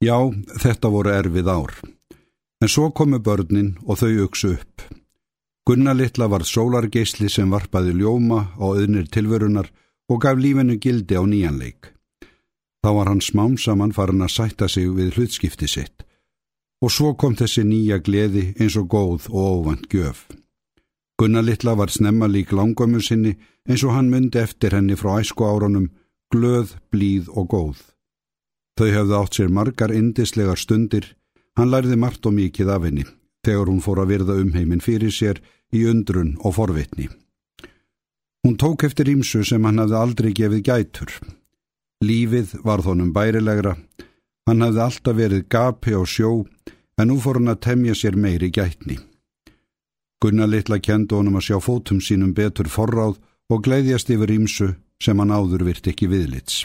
Já, þetta voru erfið ár. En svo komu börnin og þau uksu upp. Gunnar litla var sólargeisli sem varpaði ljóma á öðnir tilverunar og gaf lífinu gildi á nýjanleik. Þá var hann smám saman farin að sætta sig við hlutskipti sitt og svo kom þessi nýja gleði eins og góð og óvand gjöf. Gunnar litla var snemma lík langömmu sinni eins og hann myndi eftir henni frá æsku árunum, glöð, blíð og góð. Þau hefðu átt sér margar indislegar stundir, hann lærði margt og mikið af henni, þegar hún fór að virða umheimin fyrir sér í undrun og forvitni. Hún tók eftir ímsu sem hann hafði aldrei gefið gætur. Lífið var þonum bærilegra, hann hafði alltaf verið gapi á sjó, en nú fór hann að temja sér meiri gætni. Gunnar litla kendi honum að sjá fótum sínum betur forráð og gleiðjast yfir ímsu sem hann áður virt ekki viðlits.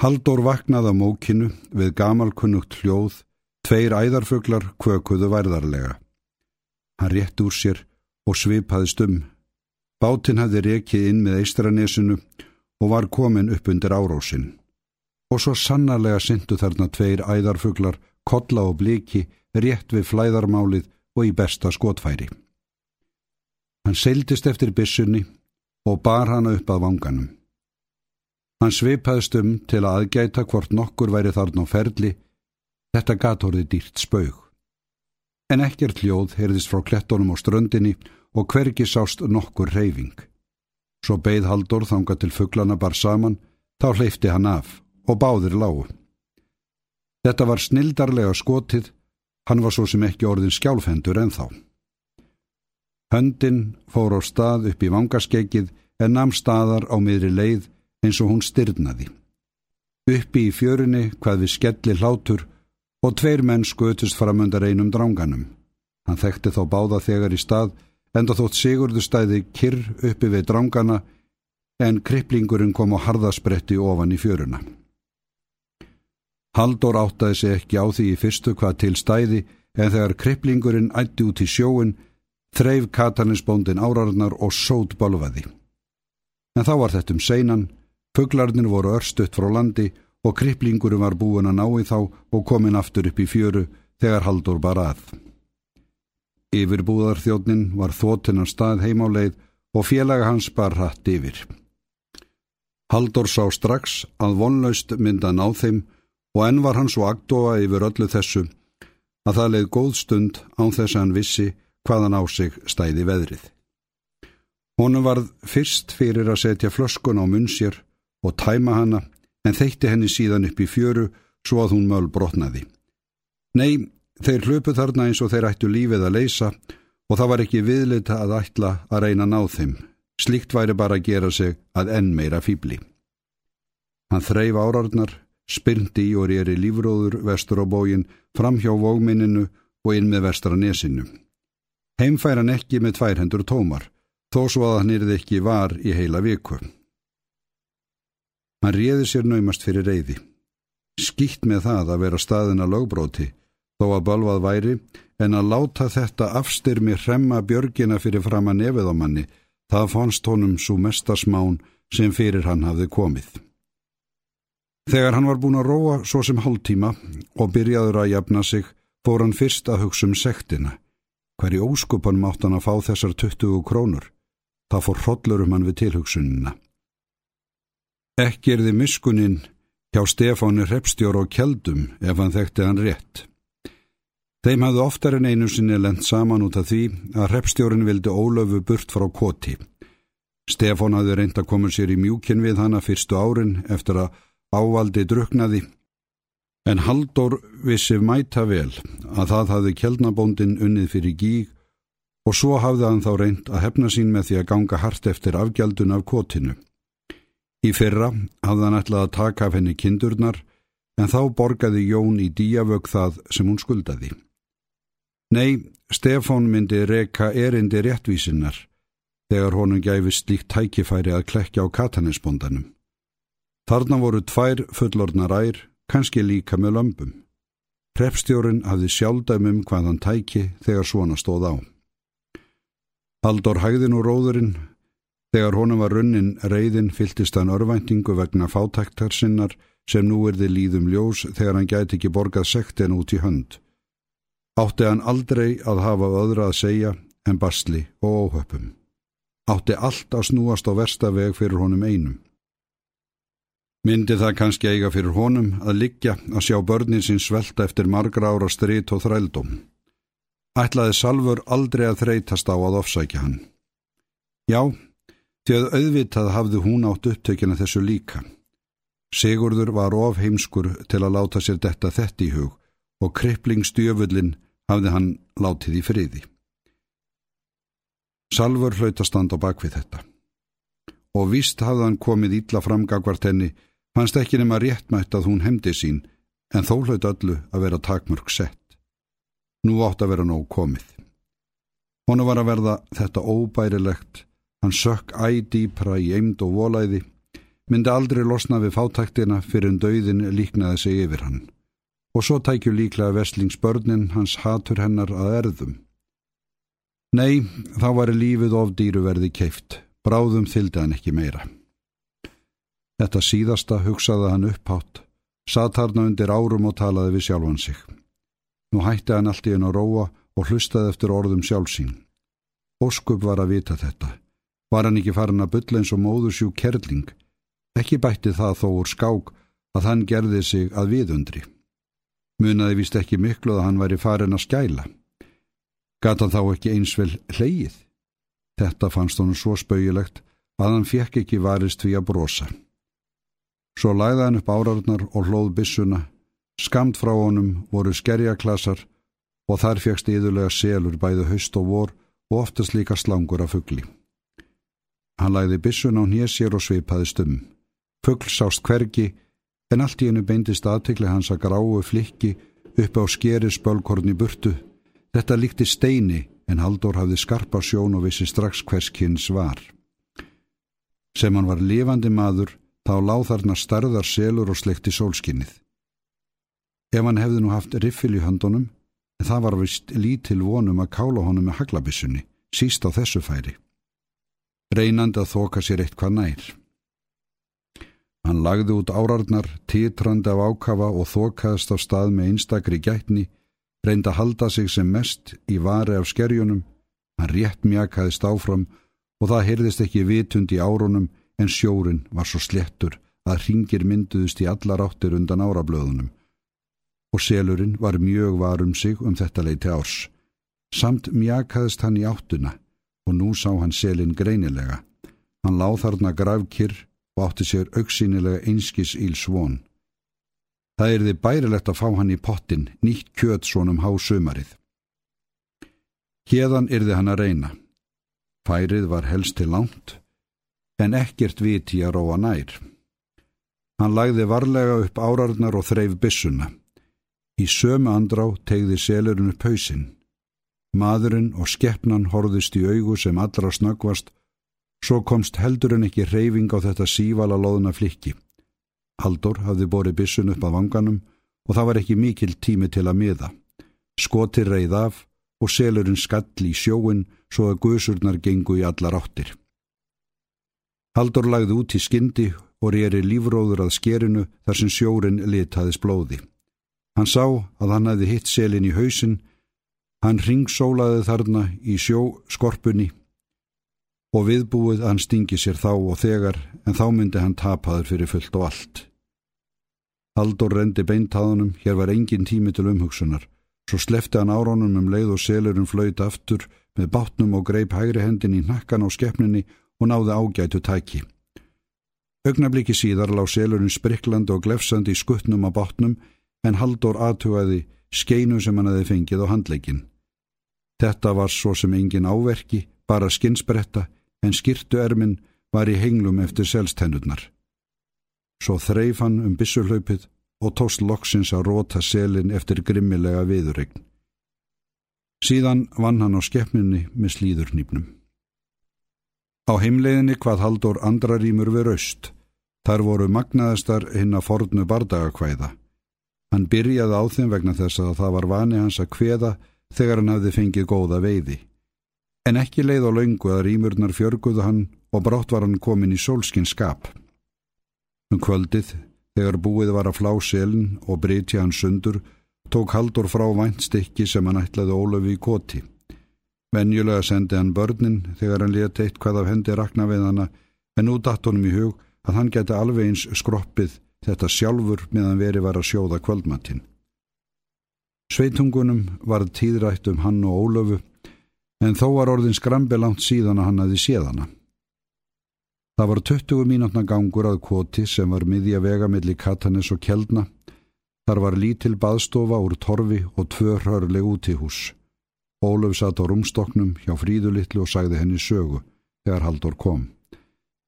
Haldur vaknaði á mókinu við gamalkunnugt hljóð, tveir æðarfuglar kvökuðu værðarlega. Hann rétt úr sér og svipaði stum. Bátinn hafði rekið inn með eistranesinu og var komin upp undir árósin. Og svo sannarlega syndu þarna tveir æðarfuglar, kodla og bliki, rétt við flæðarmálið og í besta skotfæri. Hann seildist eftir bissunni og bar hana upp að vanganum. Hann svipaðist um til að aðgæta hvort nokkur væri þarna á ferli. Þetta gatorði dýrt spaug. En ekkert hljóð heyrðist frá klettónum á ströndinni og hvergi sást nokkur reyfing. Svo beigð Haldur þanga til fugglana bar saman, þá hleyfti hann af og báðir lágu. Þetta var snildarlega skotið, hann var svo sem ekki orðin skjálfendur en þá. Höndin fór á stað upp í vangaskeikið en namn staðar á miðri leið eins og hún styrnaði. Uppi í fjörunni hvað við skelli hlátur og tveir menn skutust framöndar einum dránganum. Hann þekkti þá báða þegar í stað enda þótt Sigurður stæði kyrr uppi við drángana en kriplingurinn kom á harðaspretti ofan í fjöruna. Haldur áttaði sig ekki á því í fyrstu hvað til stæði en þegar kriplingurinn ætti út í sjóin þreif kataninsbóndin árarnar og sót balvaði. En þá var þetta um seinan Fuglarnir voru örstutt frá landi og kriplingurum var búin að ná í þá og komin aftur upp í fjöru þegar Haldur bar að. Yfirbúðarþjóðnin var þótinn á stað heimáleið og félaga hans bar hratt yfir. Haldur sá strax að vonlaust mynda ná þeim og enn var hann svo agdofa yfir öllu þessu að það leið góð stund án þess að hann vissi hvaðan á sig stæði veðrið. Honum varð fyrst fyrir að setja flöskun á munn sér og tæma hana en þeitti henni síðan upp í fjöru svo að hún möl brotnaði. Nei, þeir hlöpu þarna eins og þeir ættu lífið að leysa og það var ekki viðlita að ætla að reyna að ná þeim. Slikt væri bara að gera sig að enn meira fýbli. Hann þreif árarnar, spyrndi í og reyri lífróður vestur á bógin fram hjá vógminninu og inn með vestra nesinu. Heimfær hann ekki með tvær hendur tómar, þó svo að hann yrði ekki var í heila viku. Hann réði sér naumast fyrir reyði. Skýtt með það að vera staðina lögbróti, þó að balvað væri, en að láta þetta afstyrmi hremma björgina fyrir fram að nefið á manni, það fannst honum svo mestasmán sem fyrir hann hafði komið. Þegar hann var búin að róa svo sem hálftíma og byrjaður að jafna sig, fór hann fyrst að hugsa um sektina. Hver í óskupan mátt hann að fá þessar 20 krónur? Það fór hrodlur um hann við tilhugsunina. Ekki er þið miskuninn hjá Stefáni Repstjór og Kjeldum ef hann þekkti hann rétt. Þeim hafðu oftar en einu sinni lent saman út af því að Repstjórin vildi ólöfu burt frá koti. Stefán hafði reynd að koma sér í mjúkin við hana fyrstu árin eftir að ávaldi druknaði en Haldur vissi mæta vel að það hafði Kjeldnabóndin unnið fyrir gíg og svo hafði hann þá reynd að hefna sín með því að ganga hart eftir afgjaldun af kotinu. Í fyrra hafði hann ætlað að taka af henni kindurnar en þá borgaði Jón í díavög það sem hún skuldaði. Nei, Stefán myndi reka erindi réttvísinnar þegar honum gæfi slíkt tækifæri að klekja á katanesbondanum. Þarna voru tvær fullornar ær, kannski líka með lömpum. Prepstjórin hafði sjálfdæmum hvað hann tæki þegar svona stóð á. Haldur hægðin og róðurinn Þegar honum var runnin reyðin fyltist hann örvæntingu vegna fátæktar sinnar sem nú er þið líðum ljós þegar hann gæti ekki borgað sektin út í hönd. Átti hann aldrei að hafa öðra að segja en basli og óhöpum. Átti allt að snúast á versta veg fyrir honum einum. Myndi það kannski eiga fyrir honum að liggja að sjá börnin sín svelta eftir margra ára strít og þrældum. Ætlaði Salfur aldrei að þreytast á að ofsækja hann. Já, því að auðvitað hafði hún átt upptökina þessu líka. Sigurður var of heimskur til að láta sér detta þett í hug og kriplingstjöfullin hafði hann látið í friði. Salfur hlaut að standa á bakvið þetta. Og víst hafði hann komið ítla framgagvart henni, fannst ekki nema réttmætt að hún hefndi sín, en þó hlaut öllu að vera takmörg sett. Nú átt að vera nóg komið. Honu var að verða þetta óbærilegt Hann sökk ædýpra í eimd og volæði, myndi aldrei losna við fátæktina fyrir en dauðin líknaði sig yfir hann. Og svo tækju líklega veslingsbörnin hans hatur hennar að erðum. Nei, þá var lífið of dýruverði keift, bráðum þyldi hann ekki meira. Þetta síðasta hugsaði hann upphátt, satt harna undir árum og talaði við sjálfan sig. Nú hætti hann allt í henn að róa og hlustaði eftir orðum sjálfsín. Óskup var að vita þetta Var hann ekki farin að bylla eins og móðursjú kerling? Ekki bætti það þó úr skák að hann gerði sig að viðundri. Munaði vist ekki miklu að hann væri farin að skæla. Gata þá ekki einsvel hleyið. Þetta fannst honum svo spauilegt að hann fekk ekki varist því að brosa. Svo læða hann upp árarnar og hlóð bissuna. Skamt frá honum voru skerjaklassar og þar fegst yðurlega selur bæðu haust og vor og oftast líka slangur af fuggli. Hann læði bissun á nésir og svipaði stum. Fuggl sást hvergi, en allt í hennu beindist aðtikli hans að gráu flikki upp á skeri spölkorn í burtu. Þetta líkti steini, en Haldur hafði skarpa sjón og vissi strax hvers kynns var. Sem hann var lifandi maður, þá láð þarna starðar selur og slekti sólskinnið. Ef hann hefði nú haft riffil í höndunum, en það var vist lítil vonum að kála honum með haglabissunni, síst á þessu færi reynandi að þoka sér eitthvað nær. Hann lagði út árarnar, títrandi af ákafa og þokaðist á stað með einstakri gætni, reyndi að halda sig sem mest í vari af skerjunum, hann rétt mjakaðist áfram og það heyrðist ekki vitund í árunum en sjórin var svo slettur að ringir mynduðist í allar áttir undan árablöðunum. Og selurinn var mjög varum sig um þetta leiti árs. Samt mjakaðist hann í áttuna og nú sá hann selin greinilega. Hann láð þarna gravkir og átti sér auksínilega einskis íl svon. Það er þið bærilegt að fá hann í pottin, nýtt kjöt svonum há sömarið. Hérðan er þið hann að reyna. Færið var helst til langt, en ekkert viti að róa nær. Hann lagði varlega upp árarnar og þreif bissuna. Í sömu andrá tegði selurinn upp hausinn. Maðurinn og skeppnan horðist í augu sem allra snöggvast, svo komst heldur en ekki reyfing á þetta sívala loðuna flikki. Haldur hafði borið bissun upp að vanganum og það var ekki mikil tími til að miða. Skoti reyð af og selurinn skall í sjóin svo að guðsurnar gengu í allar áttir. Haldur lagði út í skyndi og reyri lífróður að skerinu þar sem sjórin litaðis blóði. Hann sá að hann hefði hitt selin í hausin Hann ringsólaði þarna í sjó skorpunni og viðbúið hann stingi sér þá og þegar en þá myndi hann tapaður fyrir fullt og allt. Haldur rendi beintaðunum, hér var engin tími til umhugsunar. Svo slefti hann árónum um leið og selurinn flöyti aftur með bátnum og greip hægri hendin í nakkan á skeppninni og náði ágætu tæki. Ögnabliki síðar lág selurinn spriklandi og glefsandi í skuttnum á bátnum en Haldur aðtugaði skeinu sem hann hefði fengið á handleikin. Þetta var svo sem engin áverki, bara skinsbretta, en skirtu erminn var í henglum eftir selstennurnar. Svo þreif hann um bissurhlaupið og tóst loksins að róta selin eftir grimmilega viðurregn. Síðan vann hann á skeppninni með slíðurnýpnum. Á heimleginni hvað haldur andra rýmur við raust. Þar voru magnaðastar hinn að fornu bardagakvæða. Hann byrjaði á þeim vegna þess að það var vani hans að kveða þegar hann hafði fengið góða veiði. En ekki leið á laungu að rýmurnar fjörguðu hann og brátt var hann komin í sólskinn skap. Um kvöldið, Þegar búið var að flá selin og breyti hann sundur, tók Haldur frá væntstikki sem hann ætlaði Ólafi í koti. Venjulega sendi hann börnin þegar hann leti eitthvað af hendi rakna við hana, en nú datt honum í hug að hann geti alveg eins skroppið þetta sjálfur meðan veri var að sjóða kvöldmattin. Sveitungunum var tíðrætt um hann og Ólöfu, en þó var orðin skrambi langt síðan að hann aði séðana. Það var 20 mínútna gangur að kvoti sem var miðja vegamilli Katanes og Kjeldna. Þar var lítil baðstofa úr torfi og tvö hörleg út í hús. Ólöf satt á rúmstoknum hjá fríðulittlu og sagði henni sögu þegar Haldur kom.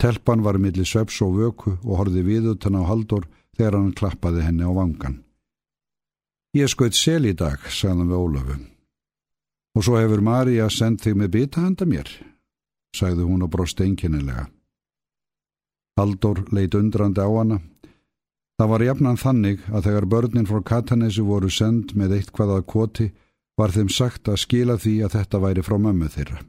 Telpan var milli sveps og vöku og horfi viðutan á Haldur þegar hann klappaði henni á vangan. Ég skoðt sel í dag, sagðan við Ólöfu. Og svo hefur Marja sendt þig með bita handa mér, sagði hún og brosti einkennilega. Haldur leit undrandi á hana. Það var jafnan þannig að þegar börnin frá Katanesi voru send með eitt hvaðað kvoti var þeim sagt að skila því að þetta væri frá mömmu þeirra.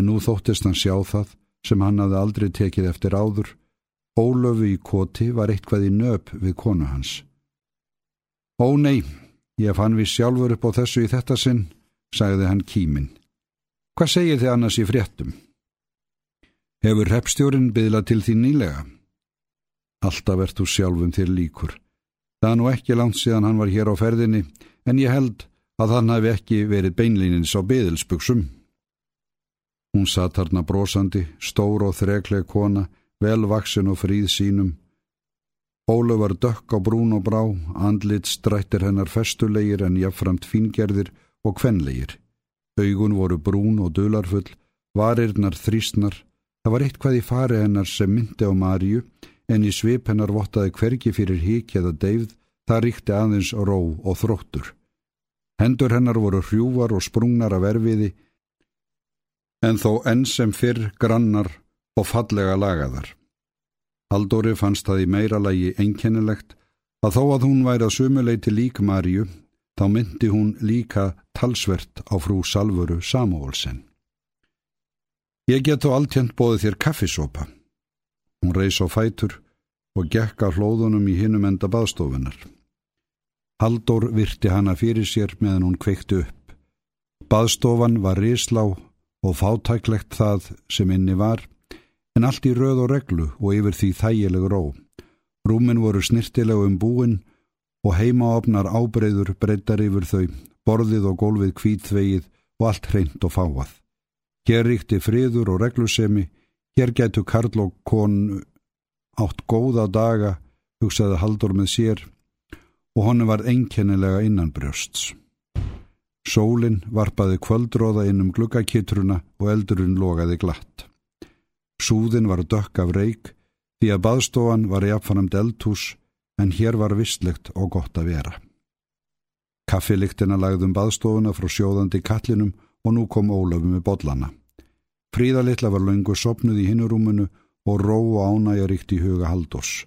En nú þóttist hann sjá það sem hann hafði aldrei tekið eftir áður. Ólöfu í kvoti var eitthvað í nöp við konu hans. Ó nei, ég fann við sjálfur upp á þessu í þetta sinn, sagði hann kímin. Hvað segir þið annars í fréttum? Hefur repstjórin byðlað til því nýlega? Alltaf ert þú sjálfum þér líkur. Það er nú ekki langt síðan hann var hér á ferðinni, en ég held að hann hafi ekki verið beinlínins á byðilsbuksum. Hún satt harna brosandi, stór og þrekleg kona, velvaksin og fríð sínum. Ólu var dökk á brún og brá, andlit strættir hennar festulegir en jafnframt fingerðir og kvenlegir. Augun voru brún og dularfull, varirnar þrýstnar, Það var eitthvað í fari hennar sem myndi á Marju en í svip hennar vottaði hvergi fyrir hík eða deyfð, það ríkti aðeins ró og þróttur. Hendur hennar voru hrjúvar og sprungnar af erfiði en þó enn sem fyrr grannar og fallega lagaðar. Haldóri fannst það í meira lagi einkennilegt að þó að hún væri að sumuleiti lík Marju þá myndi hún líka talsvert á frú Salvuru Samúolsen. Ég get þó alltjönd bóðið þér kaffisopa. Hún reys á fætur og gekka hlóðunum í hinum enda baðstofunar. Haldur virti hana fyrir sér meðan hún kveikti upp. Baðstofan var rislá og fátæklegt það sem inni var, en allt í röð og reglu og yfir því þægilegu ró. Rúmin voru snirtilegu um búin og heimaopnar ábreyður breytar yfir þau, borðið og gólfið kvítþvegið og allt hreint og fáað. Hér ríkti friður og reglusemi, hér gætu Karl og kon átt góða daga, hugsaði Haldur með sér og honu var einkennilega innan brjósts. Sólinn varpaði kvöldróða inn um gluggakitruna og eldurinn logaði glatt. Súðin var dökk af reik því að baðstofan var jafnfannamt eldhús en hér var vistlegt og gott að vera. Kaffiliktina lagðum baðstofuna frá sjóðandi kallinum og nú kom Ólafur með bollana. Fríðalitla var laungu sopnuð í hinnurúmunu og ró og ánægja ríkt í huga Haldós.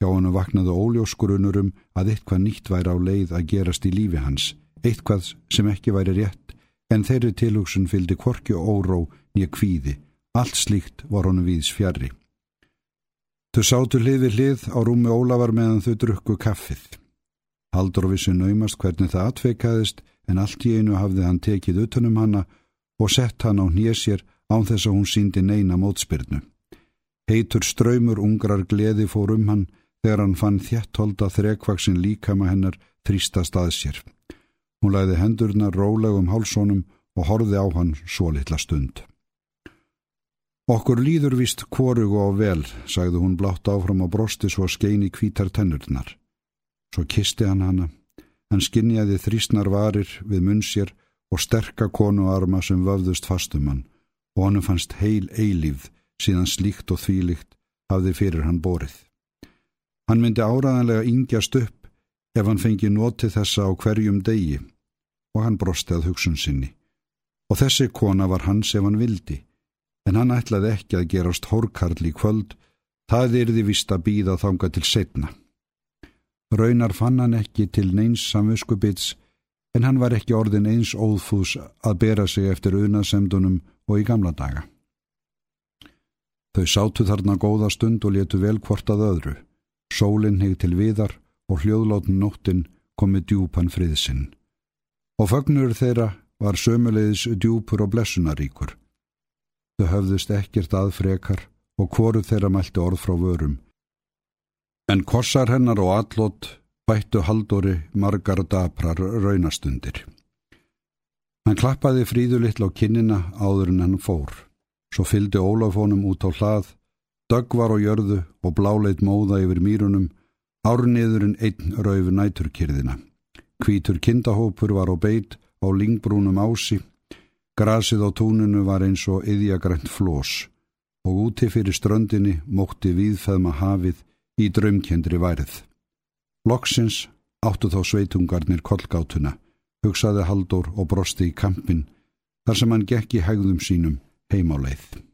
Hjá hann vaknaði óljóskurunurum að eitthvað nýtt væri á leið að gerast í lífi hans, eitthvað sem ekki væri rétt, en þeirri tilhugsun fyldi korki og óró nýja kvíði. Allt slíkt var honum viðs fjari. Þau sátu hlið við hlið á rúmi Ólafar meðan þau drukku kaffið. Haldur vissi naumast hvernig það atveikaðist en allt í einu hafði hann tekið utanum hanna og sett hann á hnésir án þess að hún síndi neina mótspyrnu. Heitur ströymur ungrar gleði fór um hann þegar hann fann þjættholda þrekvaksin líkama hennar þrýstast að sér. Hún læði hendurna rólegum hálsónum og horfi á hann svo litla stund. Okkur líður vist kvorug og vel, sagði hún blátt áfram á brosti svo skein í kvítar tennurnar. Svo kisti hann hana. Hann skinjaði þrýstnar varir við munnsjér og sterka konuarma sem vöfðust fastum hann og hann fannst heil eilífð síðan slíkt og þvílíkt hafði fyrir hann borið. Hann myndi áraðanlega yngjast upp ef hann fengi noti þessa á hverjum degi og hann brosti að hugsun sinni. Og þessi kona var hans ef hann vildi, en hann ætlaði ekki að gerast hórkarl í kvöld, það yrði vist að býða þanga til setna. Raunar fann hann ekki til neins samviskubits en hann var ekki orðin eins óðfús að bera sig eftir unasemdunum og í gamla daga. Þau sátu þarna góða stund og letu vel hvort að öðru. Sólinn heg til viðar og hljóðlótn nóttin komið djúpan friðsinn. Og fagnur þeirra var sömulegis djúpur og blessunaríkur. Þau höfðust ekkert aðfrekar og hvoru þeirra mælti orð frá vörum. En kossar hennar og allot bættu haldóri margar daprar raunastundir. Hann klappaði fríðu litla á kinnina áður en hann fór. Svo fyldi Ólafónum út á hlað, dögg var á jörðu og bláleit móða yfir mýrunum, árniðurinn einn rauf næturkyrðina. Kvítur kindahópur var á beit á lingbrúnum ási, grasið á túninu var eins og yðjagrænt flós og úti fyrir ströndinni mótti viðfæðma hafið í draumkendri værið. Loksins áttu þá sveitungarnir kollgátuna, hugsaði Haldur og brosti í kampin þar sem hann gekk í hegðum sínum heimáleið.